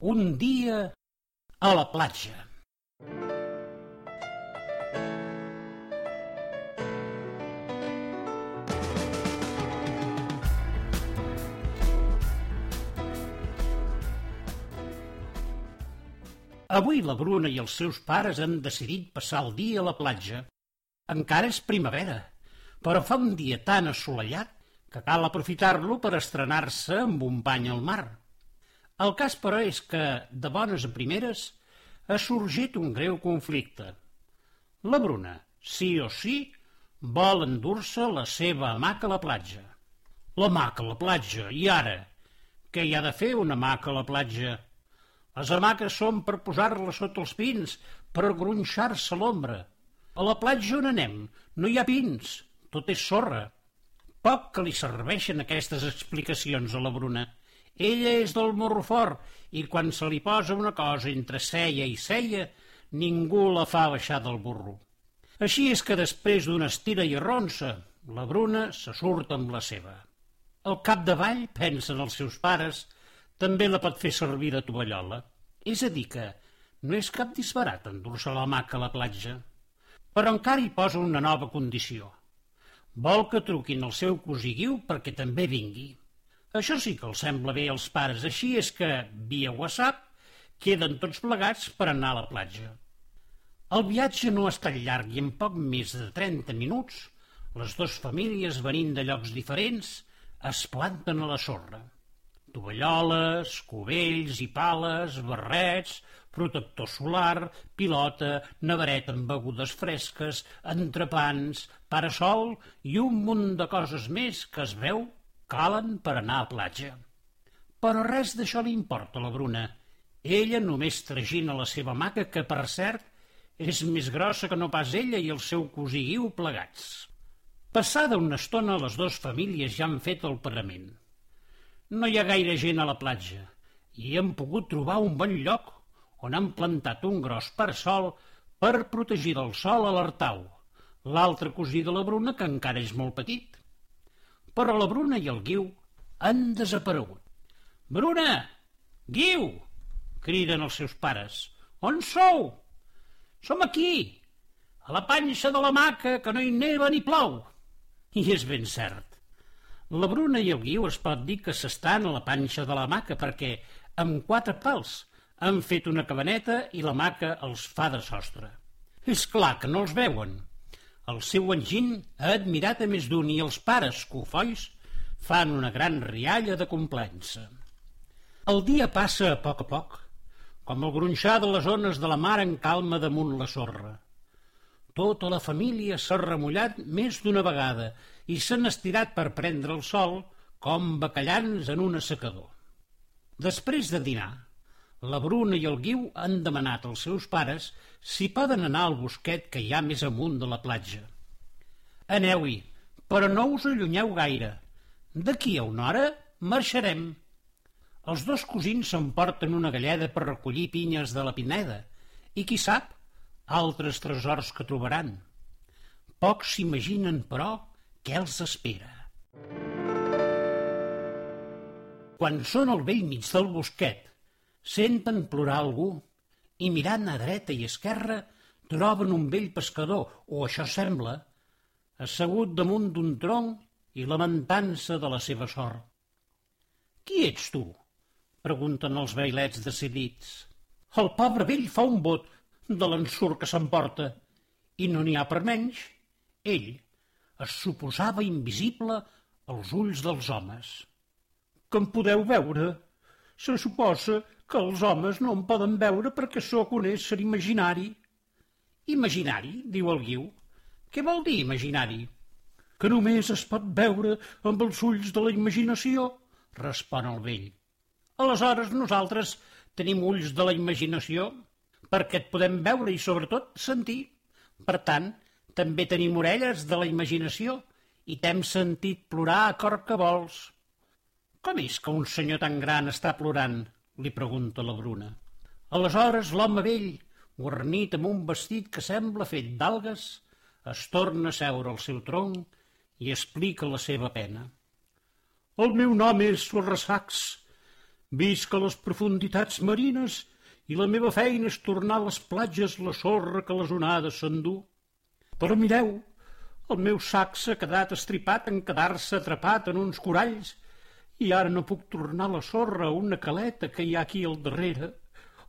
Un dia a la platja. Avui la Bruna i els seus pares han decidit passar el dia a la platja. Encara és primavera, però fa un dia tan assolellat que cal aprofitar-lo per estrenar-se amb un bany al mar. El cas, però, és que, de bones a primeres, ha sorgit un greu conflicte. La Bruna, sí o sí, vol endur-se la seva hamaca a la platja. La hamaca a la platja, i ara? Què hi ha de fer una hamaca a la platja? Les hamaques són per posar-la sota els pins, per gronxar-se l'ombra. A la platja on anem no hi ha pins, tot és sorra. Poc que li serveixen aquestes explicacions a la Bruna. Ella és del morro fort i quan se li posa una cosa entre ceia i ceia, ningú la fa baixar del burro. Així és que després d'una estira i arronsa, la Bruna se surt amb la seva. Al capdavall, pensen els seus pares, també la pot fer servir de tovallola. És a dir que no és cap disbarat endur-se la maca a la platja. Però encara hi posa una nova condició. Vol que truquin al seu cosí Guiu perquè també vingui. Això sí que els sembla bé als pares, així és que, via WhatsApp, queden tots plegats per anar a la platja. El viatge no ha estat llarg i en poc més de 30 minuts les dues famílies venint de llocs diferents es planten a la sorra. Tovalloles, cubells i pales, barrets, protector solar, pilota, nevaret amb begudes fresques, entrepans, parasol i un munt de coses més que es veu calen per anar a platja. Però res d'això li importa la Bruna. Ella només tragina la seva maca, que, per cert, és més grossa que no pas ella i el seu cosí Guiu plegats. Passada una estona, les dues famílies ja han fet el pagament. No hi ha gaire gent a la platja i hem pogut trobar un bon lloc on han plantat un gros parasol per protegir del sol a l'Artau, l'altre cosí de la Bruna que encara és molt petit. Però la Bruna i el Guiu han desaparegut. Bruna! Guiu! criden els seus pares. On sou? Som aquí, a la panxa de la maca, que no hi neva ni plou. I és ben cert. La Bruna i el Guiu es pot dir que s'estan a la panxa de la maca perquè, amb quatre pals, han fet una cabaneta i la maca els fa de sostre. És clar que no els veuen. El seu enginy ha admirat a més d'un i els pares, cofolls, fan una gran rialla de complença. El dia passa a poc a poc, com el gronxar de les ones de la mar en calma damunt la sorra. Tota la família s'ha remullat més d'una vegada i s'han estirat per prendre el sol com bacallans en un assecador. Després de dinar, la Bruna i el Guiu han demanat als seus pares si poden anar al bosquet que hi ha més amunt de la platja. Aneu-hi, però no us allunyeu gaire. D'aquí a una hora marxarem. Els dos cosins s'emporten una galleda per recollir pinyes de la Pineda i, qui sap, altres tresors que trobaran. Pocs s'imaginen, però, què els espera. Quan són al vell mig del bosquet, senten plorar algú i mirant a dreta i esquerra troben un vell pescador, o això sembla, assegut damunt d'un tronc i lamentant-se de la seva sort. Qui ets tu? pregunten els veilets decidits. El pobre vell fa un bot de l'ensurt que s'emporta i no n'hi ha per menys. Ell es suposava invisible als ulls dels homes. Em podeu veure? Se suposa que els homes no em poden veure perquè sóc un ésser imaginari. Imaginari, diu el Guiu. Què vol dir imaginari? Que només es pot veure amb els ulls de la imaginació, respon el vell. Aleshores nosaltres tenim ulls de la imaginació perquè et podem veure i sobretot sentir. Per tant, també tenim orelles de la imaginació i t'hem sentit plorar a cor que vols. Com és que un senyor tan gran està plorant? li pregunta la Bruna. Aleshores l'home vell, guarnit amb un vestit que sembla fet d'algues, es torna a seure al seu tronc i explica la seva pena. El meu nom és Sorressacs. Visca les profunditats marines i la meva feina és tornar a les platges la sorra que les onades s'endú. Però mireu, el meu sac s'ha quedat estripat en quedar-se atrapat en uns coralls i ara no puc tornar la sorra a una caleta que hi ha aquí al darrere.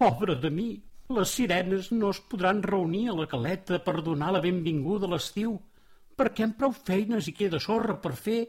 Pobre de mi, les sirenes no es podran reunir a la caleta per donar la benvinguda a l'estiu, perquè amb prou feines hi queda sorra per fer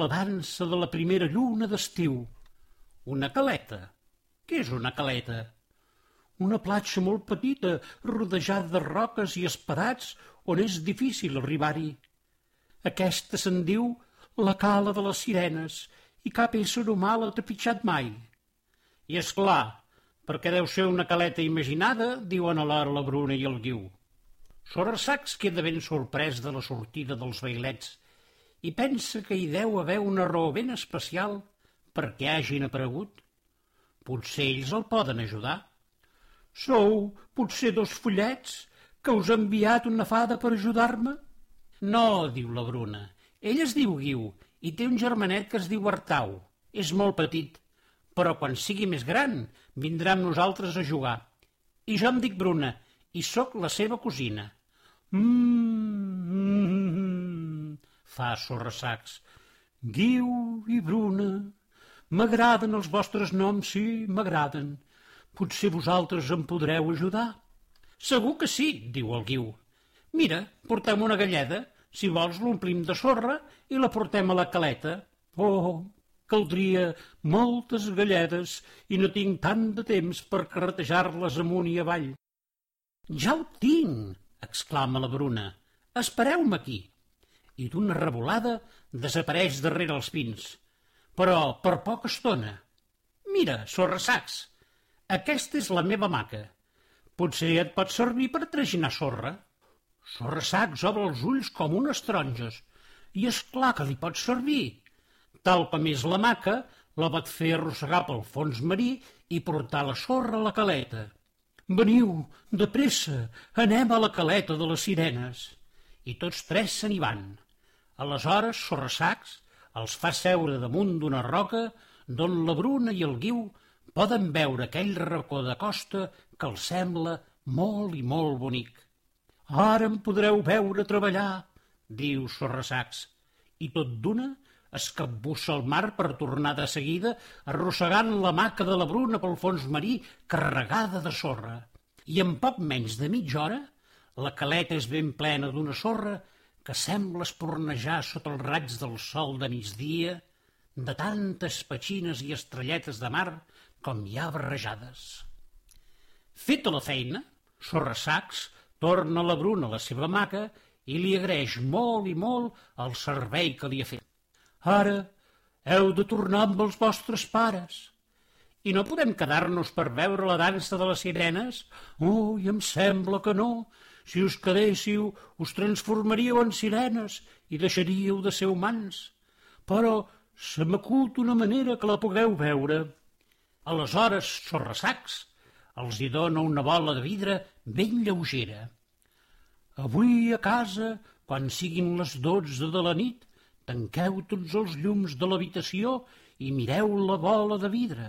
la dansa de la primera lluna d'estiu. Una caleta? Què és una caleta? Una platja molt petita, rodejada de roques i espadats, on és difícil arribar-hi. Aquesta se'n diu la cala de les sirenes i cap ésser humà l'ha trepitjat mai. I és clar, perquè deu ser una caleta imaginada, diuen alhora la Bruna i el Guiu. Sorarsacs queda ben sorprès de la sortida dels bailets i pensa que hi deu haver una raó ben especial perquè hagin aparegut. Potser ells el poden ajudar. Sou, potser, dos follets que us ha enviat una fada per ajudar-me? No, diu la Bruna. Ell es diu Guiu i té un germanet que es diu Artau. És molt petit, però quan sigui més gran vindrà amb nosaltres a jugar. I jo em dic Bruna i sóc la seva cosina. Mmm, fa sorressacs. Guiu i Bruna, m'agraden els vostres noms, sí, m'agraden. Potser vosaltres em podreu ajudar? Segur que sí, diu el Guiu. Mira, portem una galleda si vols, l'omplim de sorra i la portem a la caleta. Oh, caldria moltes galledes i no tinc tant de temps per carretejar-les amunt i avall. Ja ho tinc! exclama la Bruna. Espereu-me aquí. I d'una revolada desapareix darrere els pins. Però per poca estona. Mira, sorrassacs, aquesta és la meva maca. Potser et pot servir per traginar sorra. Sorressacs obre els ulls com unes taronges. I és clar que li pot servir. Tal com és la maca, la vaig fer arrossegar pel fons marí i portar la sorra a la caleta. Veniu, de pressa, anem a la caleta de les sirenes. I tots tres se n'hi van. Aleshores, Sorressacs els fa seure damunt d'una roca d'on la Bruna i el Guiu poden veure aquell racó de costa que els sembla molt i molt bonic. Ara em podreu veure treballar, diu Sorressacs, i tot d'una es capbussa al mar per tornar de seguida arrossegant la maca de la Bruna pel fons marí carregada de sorra. I en poc menys de mitja hora la caleta és ben plena d'una sorra que sembla espornejar sota els raigs del sol de migdia de tantes petxines i estrelletes de mar com hi ha barrejades. Feta la feina, Sorressacs Torna la Bruna a la seva maca i li agraeix molt i molt el servei que li ha fet. Ara heu de tornar amb els vostres pares. I no podem quedar-nos per veure la dansa de les sirenes? Oh, i em sembla que no. Si us quedéssiu, us transformaríeu en sirenes i deixaríeu de ser humans. Però se m'acut una manera que la pugueu veure. Aleshores, sorressacs, els hi dona una bola de vidre ben lleugera. Avui a casa, quan siguin les dotze de la nit, tanqueu tots els llums de l'habitació i mireu la bola de vidre.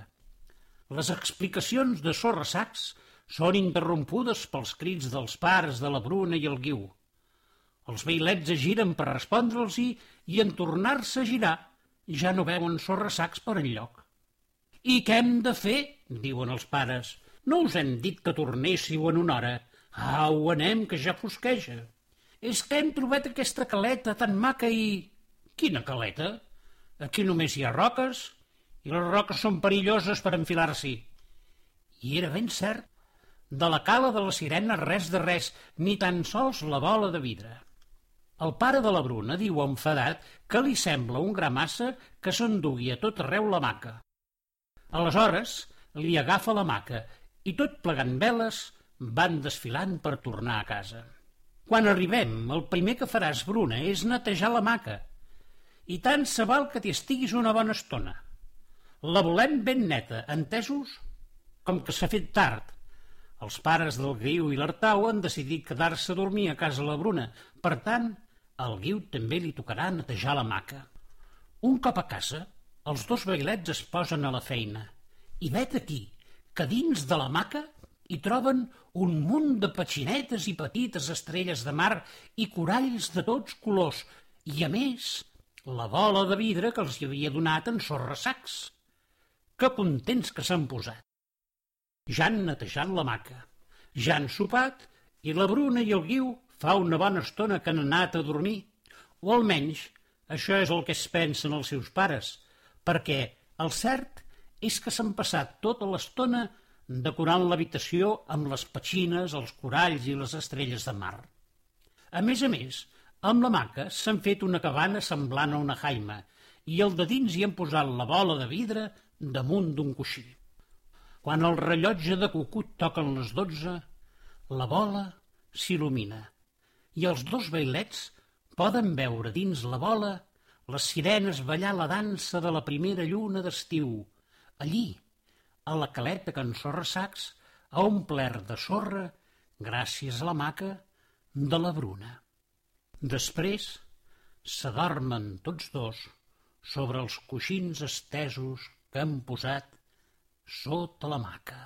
Les explicacions de Sorrasacs són interrompudes pels crits dels pares de la Bruna i el Guiu. Els veilets es giren per respondre'ls-hi i en tornar-se a girar ja no veuen Sorrasacs per enlloc. I què hem de fer? diuen els pares. No us hem dit que tornéssiu en una hora. Au, anem, que ja fosqueja. És que hem trobat aquesta caleta tan maca i... Quina caleta? Aquí només hi ha roques i les roques són perilloses per enfilar-s'hi. I era ben cert. De la cala de la sirena res de res, ni tan sols la bola de vidre. El pare de la Bruna diu enfadat que li sembla un gra massa que s'endugui a tot arreu la maca. Aleshores li agafa la maca i tot plegant veles van desfilant per tornar a casa. Quan arribem, el primer que faràs, Bruna, és netejar la maca. I tant se val que t'hi estiguis una bona estona. La volem ben neta, entesos? Com que s'ha fet tard. Els pares del Guiu i l'Artau han decidit quedar-se a dormir a casa la Bruna. Per tant, al Guiu també li tocarà netejar la maca. Un cop a casa, els dos bailets es posen a la feina I vet aquí que dins de la maca hi troben un munt de petxinetes i petites estrelles de mar i coralls de tots colors i, a més, la bola de vidre que els hi havia donat en sorra sacs. Que contents que s'han posat. Ja han netejat la maca, ja han sopat i la Bruna i el Guiu fa una bona estona que han anat a dormir. O almenys això és el que es pensen els seus pares, perquè el cert és que s'han passat tota l'estona decorant l'habitació amb les petxines, els coralls i les estrelles de mar. A més a més, amb la maca s'han fet una cabana semblant a una jaima i al de dins hi han posat la bola de vidre damunt d'un coixí. Quan el rellotge de cucut toquen les dotze, la bola s'il·lumina i els dos bailets poden veure dins la bola les sirenes ballar la dansa de la primera lluna d'estiu, allí, a la caleta que en sorra sacs ha omplert de sorra gràcies a la maca de la Bruna. Després s'adormen tots dos sobre els coixins estesos que han posat sota la maca.